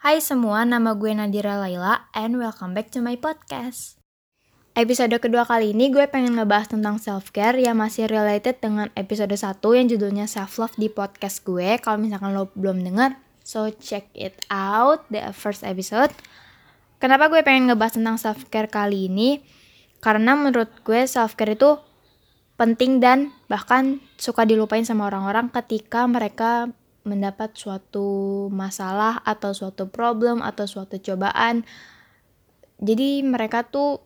Hai semua, nama gue Nadira Laila and welcome back to my podcast. Episode kedua kali ini gue pengen ngebahas tentang self-care yang masih related dengan episode 1 yang judulnya self-love di podcast gue. Kalau misalkan lo belum denger, so check it out, the first episode. Kenapa gue pengen ngebahas tentang self-care kali ini? Karena menurut gue self-care itu penting dan bahkan suka dilupain sama orang-orang ketika mereka mendapat suatu masalah atau suatu problem atau suatu cobaan. Jadi mereka tuh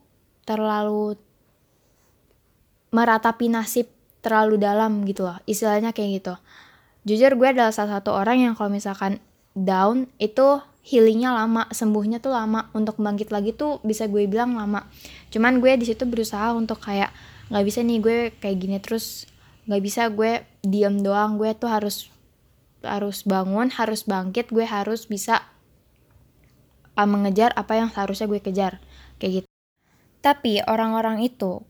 terlalu meratapi nasib terlalu dalam gitu loh. Istilahnya kayak gitu. Jujur gue adalah salah satu orang yang kalau misalkan down itu healingnya lama, sembuhnya tuh lama, untuk bangkit lagi tuh bisa gue bilang lama. Cuman gue di situ berusaha untuk kayak nggak bisa nih gue kayak gini terus nggak bisa gue diam doang gue tuh harus harus bangun, harus bangkit, gue harus bisa uh, mengejar apa yang seharusnya gue kejar. Kayak gitu. Tapi orang-orang itu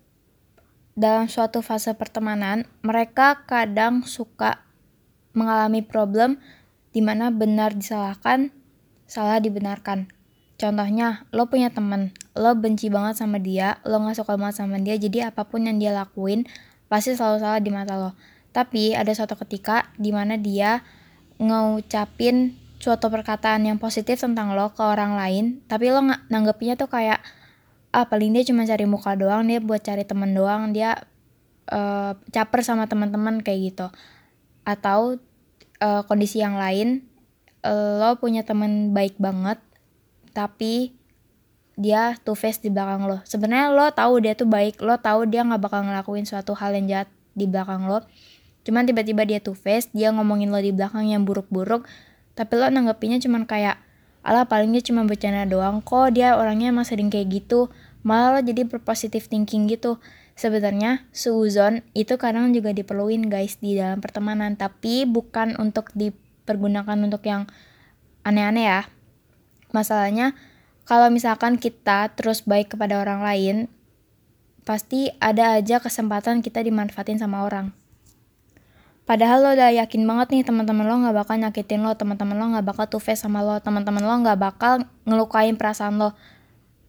dalam suatu fase pertemanan, mereka kadang suka mengalami problem di mana benar disalahkan, salah dibenarkan. Contohnya, lo punya temen, lo benci banget sama dia, lo gak suka banget sama dia, jadi apa pun yang dia lakuin, pasti selalu salah di mata lo. Tapi ada suatu ketika di mana dia ngucapin suatu perkataan yang positif tentang lo ke orang lain tapi lo nanggepnya tuh kayak ah paling dia cuma cari muka doang dia buat cari temen doang dia uh, caper sama teman-teman kayak gitu. Atau uh, kondisi yang lain lo punya temen baik banget tapi dia two face di belakang lo. Sebenarnya lo tahu dia tuh baik lo tahu dia nggak bakal ngelakuin suatu hal yang jahat di belakang lo Cuman tiba-tiba dia two face, dia ngomongin lo di belakang yang buruk-buruk, tapi lo nanggepinnya cuman kayak, ala paling dia cuma bercanda doang kok, dia orangnya emang sering kayak gitu. Malah lo jadi berpositif thinking gitu. Sebenarnya suuzon itu kadang juga diperluin guys di dalam pertemanan, tapi bukan untuk dipergunakan untuk yang aneh-aneh ya. Masalahnya kalau misalkan kita terus baik kepada orang lain, pasti ada aja kesempatan kita dimanfaatin sama orang. Padahal lo udah yakin banget nih teman-teman lo nggak bakal nyakitin lo, teman-teman lo nggak bakal face sama lo, teman-teman lo nggak bakal ngelukain perasaan lo.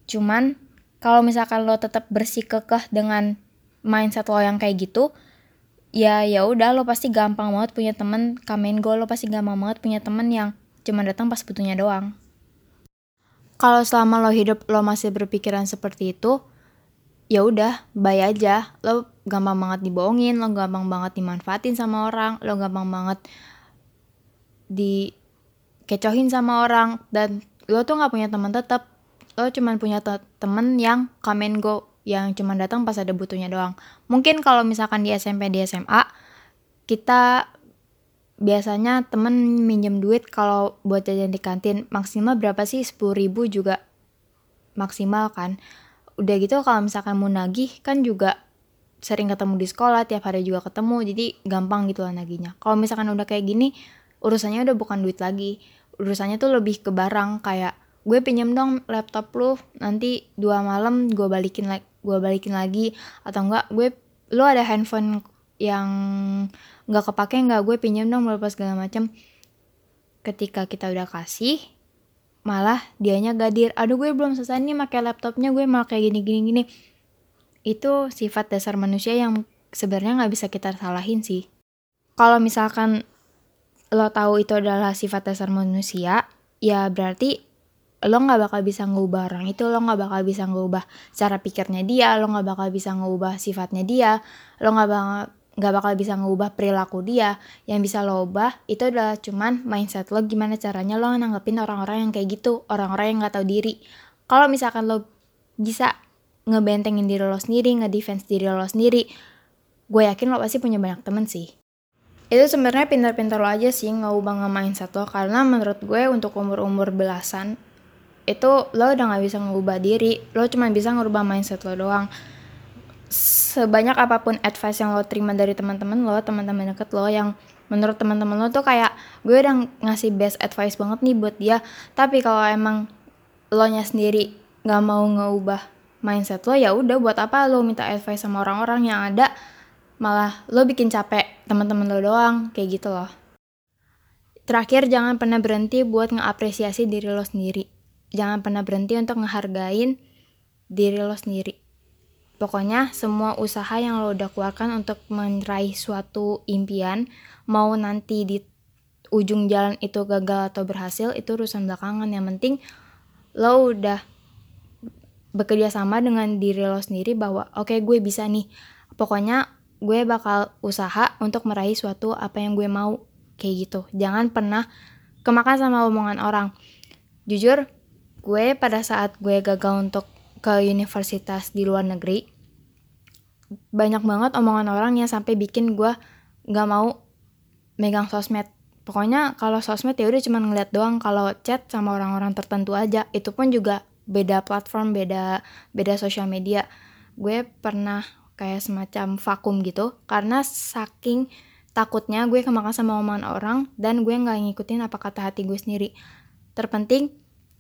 Cuman kalau misalkan lo tetap bersikukuh dengan mindset lo yang kayak gitu, ya ya udah lo pasti gampang banget punya temen kamen go lo pasti gampang banget punya temen yang cuma datang pas butuhnya doang. Kalau selama lo hidup lo masih berpikiran seperti itu, ya udah bye aja. Lo gampang banget dibohongin lo gampang banget dimanfaatin sama orang lo gampang banget dikecohin sama orang dan lo tuh nggak punya teman tetap lo cuman punya te temen yang and go yang cuma datang pas ada butuhnya doang. Mungkin kalau misalkan di SMP di SMA kita biasanya temen minjem duit kalau buat jajan di kantin. Maksimal berapa sih? sepuluh ribu juga maksimal kan udah gitu kalau misalkan mau nagih kan juga sering ketemu di sekolah tiap hari juga ketemu jadi gampang gitu lah nagihnya kalau misalkan udah kayak gini urusannya udah bukan duit lagi. Urusannya tuh lebih ke barang kayak gue pinjam dong laptop lu nanti dua malam gue balikin lagi gue balikin lagi. Atau enggak gue lu ada handphone yang nggak kepake nggak gue pinjam dong berapa segala macam. Ketika kita udah kasih malah dianya gadir. Aduh gue belum selesai nih pakai laptopnya. Gue malah kayak gini gini gini. Itu sifat dasar manusia yang sebenarnya nggak bisa kita salahin sih. Kalau misalkan lo tahu itu adalah sifat dasar manusia ya berarti lo nggak bakal bisa ngubah orang itu. Lo nggak bakal bisa ngubah cara pikirnya dia. Lo nggak bakal bisa ngubah sifatnya dia. Lo nggak bakal nggak bakal bisa ngubah perilaku dia. Yang bisa lo ubah itu adalah cuman mindset lo gimana caranya lo nanggepin orang-orang yang kayak gitu. Orang-orang yang nggak tahu diri. Kalau misalkan lo bisa ngebentengin diri lo sendiri ngedefense diri lo sendiri gue yakin lo pasti punya banyak temen sih. Itu sebenarnya pintar-pintar lo aja sih ngubah nge mindset lo. Karena menurut gue untuk umur-umur belasan itu lo udah nggak bisa ngubah diri. Lo cuma bisa ngubah mindset lo doang sebanyak apa pun advice yang lo terima dari teman-teman lo, teman-teman deket lo yang menurut teman-teman lo tuh kayak gue udah ngasih best advice banget nih buat dia. Tapi kalau emang lo nya sendiri nggak mau ngeubah mindset lo ya udah buat apa lo minta advice sama orang-orang yang ada malah lo bikin capek teman-teman lo doang kayak gitu loh. terakhir jangan pernah berhenti buat ngeapresiasi diri lo sendiri jangan pernah berhenti untuk ngehargain diri lo sendiri pokoknya semua usaha yang lo udah keluarkan untuk meraih suatu impian mau nanti di ujung jalan itu gagal atau berhasil itu urusan belakangan. Yang penting lo udah bekerja sama dengan diri lo sendiri bahwa oke okay, gue bisa nih. Pokoknya gue bakal usaha untuk meraih suatu apa yang gue mau kayak gitu. Jangan pernah kemakan sama omongan orang. Jujur gue pada saat gue gagal untuk ke universitas di luar negeri banyak banget omongan orang yang sampai bikin gue nggak mau megang sosmed. Pokoknya kalau sosmed ya udah cuma ngeliat doang kalau chat sama orang-orang tertentu aja. Itu pun juga beda platform beda beda sosial media. Gue pernah kayak semacam vakum gitu karena saking takutnya gue kemakan sama omongan orang dan gue nggak ngikutin apa kata hati gue sendiri. Terpenting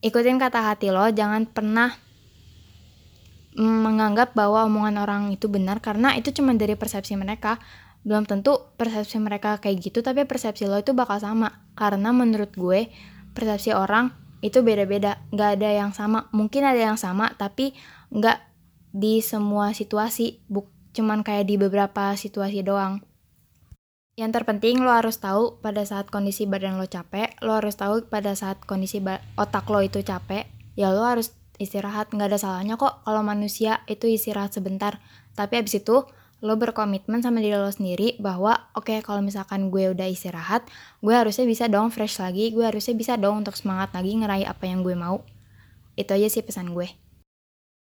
ikutin kata hati lo jangan pernah menganggap bahwa omongan orang itu benar karena itu cuma dari persepsi mereka. Belum tentu persepsi mereka kayak gitu tapi persepsi lo itu bakal sama. Karena menurut gue persepsi orang itu beda-beda. Nggak ada yang sama. Mungkin ada yang sama tapi nggak di semua situasi. Buk cuman kayak di beberapa situasi doang. Yang terpenting lo harus tahu pada saat kondisi badan lo capek lo harus tahu pada saat kondisi otak lo itu capek ya lo harus istirahat nggak ada salahnya kok kalau manusia itu istirahat sebentar. Tapi abis itu lo berkomitmen sama diri lo sendiri bahwa oke okay, kalau misalkan gue udah istirahat gue harusnya bisa dong fresh lagi gue harusnya bisa dong untuk semangat lagi ngeraih apa yang gue mau. Itu aja sih pesan gue